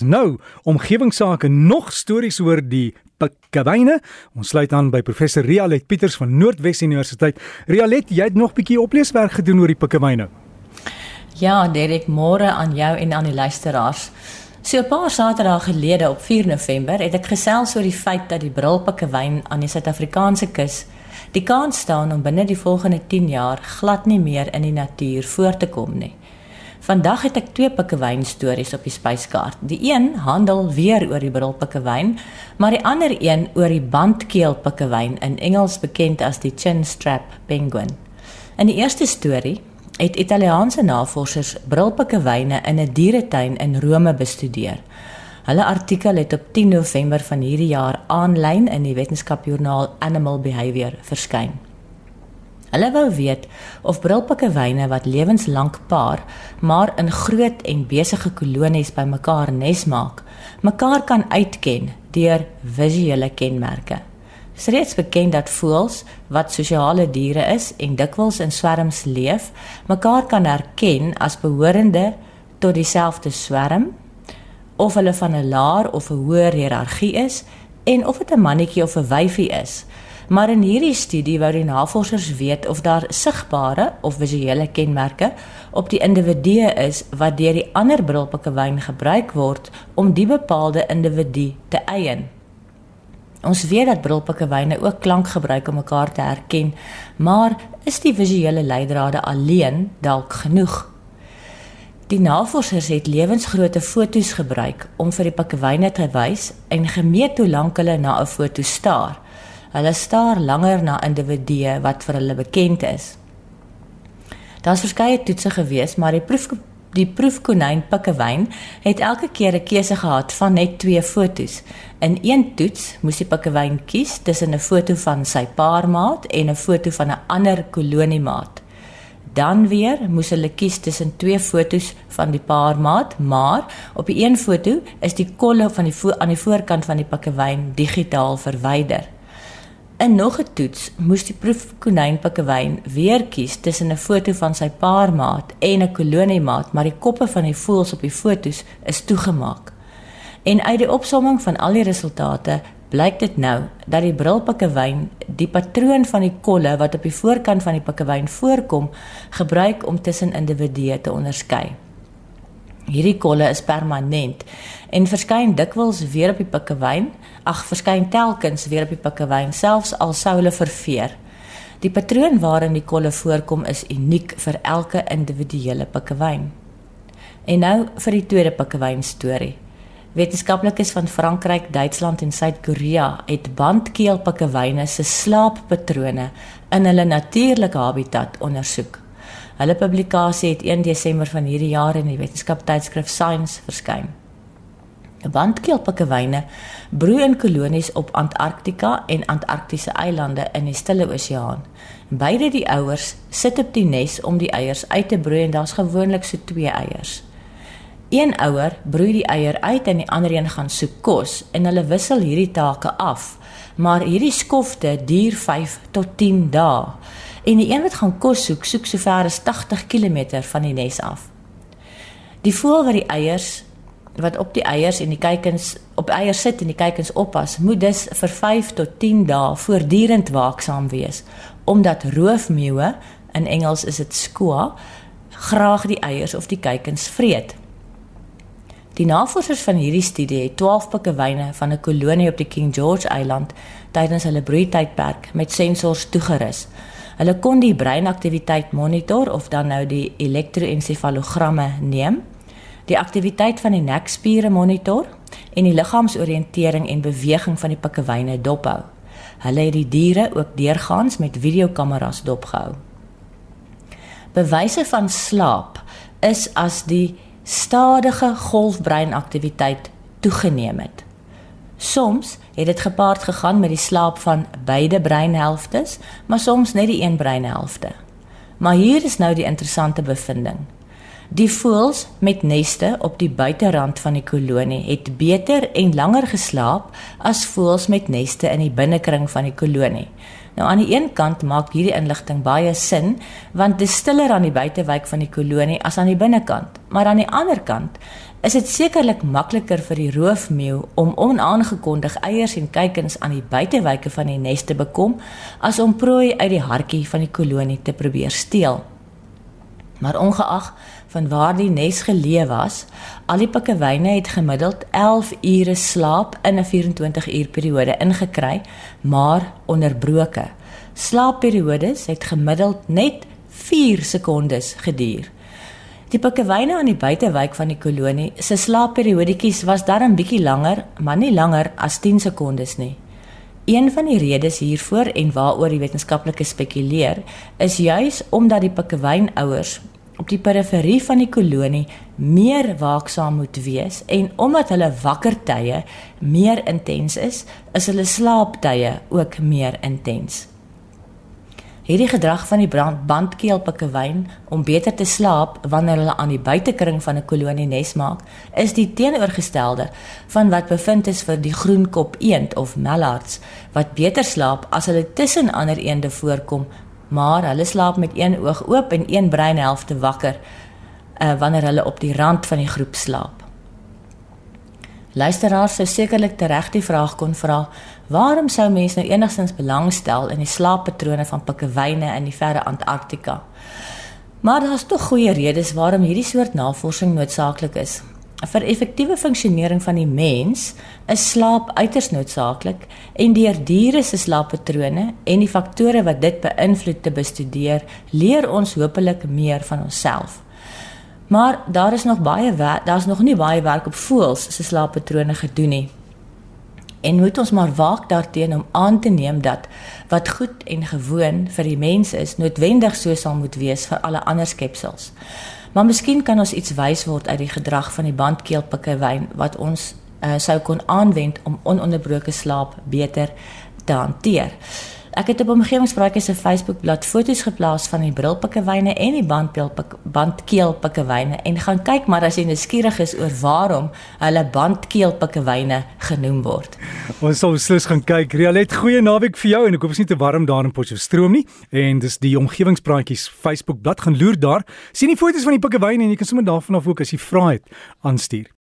Nou, omgewingsake nog stories oor die pikkewyne. Ons sluit aan by professor Rialet Pieters van Noordwes Universiteit. Rialet, jy het nog 'n bietjie opleeswerk gedoen oor die pikkewyne. Ja, Derek, môre aan jou en aan die luisteraars. So 'n paar Saterdae gelede op 4 November het ek gesels oor die feit dat die brilpikkewyn aan die Suid-Afrikaanse kus die kans staan om binne die volgende 10 jaar glad nie meer in die natuur voor te kom nie. Vandag het ek twee pikkewyn stories op die spyskaart. Die een handel weer oor die brilpikkewyn, maar die ander een oor die bandkeel pikkewyn in Engels bekend as die chin strap penguin. In die eerste storie het Italiaanse navorsers brilpikkewyne in 'n dieretuin in Rome bestudeer. Hulle artikel het op 10 November van hierdie jaar aanlyn in die wetenskapjoernaal Animal Behaviour verskyn. Hulle wou weet of brilpikkewyne wat lewenslank paar, maar in groot en besige kolonies bymekaar nes maak, mekaar kan uitken deur visuele kenmerke. Dit is reeds bekend dat voëls wat sosiale diere is en dikwels in swerms leef, mekaar kan herken as behorende tot dieselfde swerm of hulle van 'n laer of 'n hoër hiërargie is en of dit 'n mannetjie of 'n wyfie is. Maar in hierdie studie wou die navorsers weet of daar sigbare of visuele kenmerke op die individue is wat deur die ander brilpikkewyn gebruik word om die bepaalde individu te eien. Ons weet dat brilpikkewyne ook klank gebruik om mekaar te herken, maar is die visuele leidrade alleen dalk genoeg? Die navorsers het lewensgrootte foto's gebruik om vir die pikkewyne te wys en gemeet hoe lank hulle na 'n foto staar. Hulle staar langer na individue wat vir hulle bekend is. Daar's verskeie toetse gewees, maar die proef die proefkonyn Pikkewyn het elke keer 'n keuse gehad van net twee fotos. In een toets moes die Pikkewyn kies tussen 'n foto van sy paarmaat en 'n foto van 'n ander koloniemaat. Dan weer moes hulle kies tussen twee fotos van die paarmaat, maar op die een foto is die kolle van die aan die voorkant van die Pikkewyn digitaal verwyder. In nog 'n toets moes die proefkonyn Pikkewyn weer kies tussen 'n foto van sy paarmaat en 'n koloniemaat, maar die koppe van die voëls op die fotos is toegemaak. En uit die opsomming van al die resultate blyk dit nou dat die brilpikkewyn die patroon van die kolle wat op die voorkant van die pikkewyn voorkom, gebruik om tussen individue te onderskei. Hierdie kolle is permanent en verskyn dikwels weer op die pikkewyn, ag verskyn telkens weer op die pikkewyn selfs al sou hulle verveer. Die patroon waarin die kolle voorkom is uniek vir elke individuele pikkewyn. En nou vir die tweede pikkewyn storie. Wetenskaplikes van Frankryk, Duitsland en Suid-Korea het bandkeelpikkewyne se slaappatrone in hulle natuurlike habitat ondersoek. Hulle publikasie het 1 Desember van hierdie jaar in die wetenskaptydskrif Science verskyn. Bandkeelpikkewyne broei in kolonies op Antarktika en Antarktiese eilande in die Stille Oseaan. Beide die ouers sit op die nes om die eiers uit te broei en daar's gewoonlik so twee eiers. Een ouer broei die eier uit en die ander een gaan soek kos en hulle wissel hierdie take af. Maar hierdie skofte duur 5 tot 10 dae. En die een wat gaan kos soek, soek so ver as 80 km van die nes af. Die voël wat die eiers wat op die eiers en die kuikens op eiers sit en die kuikens oppas, moet dus vir 5 tot 10 dae voortdurend waaksaam wees omdat roofmeeuwe in Engels is dit skoa graag die eiers of die kuikens vreet. Die navorsers van hierdie studie het 12 pikkewyne van 'n kolonie op die King George Eiland tydens hulle broeitydperk met sensors toegerus Hulle kon die breinaktiwiteit monitor of dan nou die elektroensefalogramme neem, die aktiwiteit van die nekspiere monitor en die liggaamsoriëntering en beweging van die pikkewyne dophou. Hulle het die diere ook deurgaans met videokameras dopgehou. Bewyse van slaap is as die stadige golfbreinaktiwiteit toegeneem het. Soms het dit gepaard gegaan met die slaap van beide breinhelftes, maar soms net die een breinhelfte. Maar hier is nou die interessante bevinding. Die voëls met neste op die buiterand van die kolonie het beter en langer geslaap as voëls met neste in die binnekring van die kolonie. Nou aan die een kant maak hierdie inligting baie sin want dit stiller aan die buitewyk van die kolonie as aan die binnekant. Maar aan die ander kant is dit sekerlik makliker vir die roofmeeu om onaangekondig eiers en kuikens aan die buitewyke van die nes te bekom as om prooi uit die hartjie van die kolonie te probeer steel. Maar ongeag van waar die nes geleë was, al die pikkewyne het gemiddeld 11 ure slaap in 'n 24 uur periode ingekry, maar onderbroke. Slaapperiodes het gemiddeld net 4 sekondes geduur. Die pikkewyne aan die buitewyk van die kolonie se slaapperiodetjies was darm bietjie langer, maar nie langer as 10 sekondes nie. Een van die redes hiervoor en waaroor die wetenskaplikes spekuleer, is juis omdat die pikkewynouers op die periferie van die kolonie meer waaksaam moet wees en omdat hulle wakker tye meer intens is, is hulle slaaptye ook meer intens. Hierdie gedrag van die bandkeelpikkewyn om beter te slaap wanneer hulle aan die buitekring van 'n kolonie nes maak, is die teenoorgestelde van wat bevind is vir die groenkop eend of mallards wat beter slaap as hulle tussen ander eende voorkom maar hulle slaap met een oog oop en een breinhelfte wakker uh, wanneer hulle op die rand van die groep slaap. Luisteraars sou sekerlik tereg die vraag kon vra: Waarom sou mense nou enigstens belangstel in die slaappatrone van pikkewyne in die verre Antarktika? Maar daar is tog goeie redes waarom hierdie soort navorsing noodsaaklik is. Vir effektiewe funksionering van die mens is slaap uiters noodsaaklik en deur diere se slaappatrone en die faktore wat dit beïnvloed te bestudeer, leer ons hopelik meer van onsself. Maar daar is nog baie daar's nog nie baie werk op voëls se slaappatrone gedoen nie. En moet ons maar waak daarteenoor om aan te neem dat wat goed en gewoon vir die mens is, noodwendig so sal moet wees vir alle ander skepsels. Maar miskien kan ons iets wys word uit die gedrag van die bandkeelpikkewyn wat ons uh, sou kon aanwend om ononderbroke slaap beter te hanteer. Ek het op omgewingspraatjies se Facebookblad foto's geplaas van die brilpikkewyne en die bandkeelpikkewyne en gaan kyk maar as jy nuuskierig is oor waarom hulle bandkeelpikkewyne genoem word. Ons sal beslis gaan kyk. Rialet, goeie naweek vir jou en ek hoop is nie te warm daar in Potchefstroom nie. En dis die omgewingspraatjies Facebookblad gaan loer daar. Sien die foto's van die pikkewyne en jy kan sommer daarvan af ook as jy vra het aanstuur.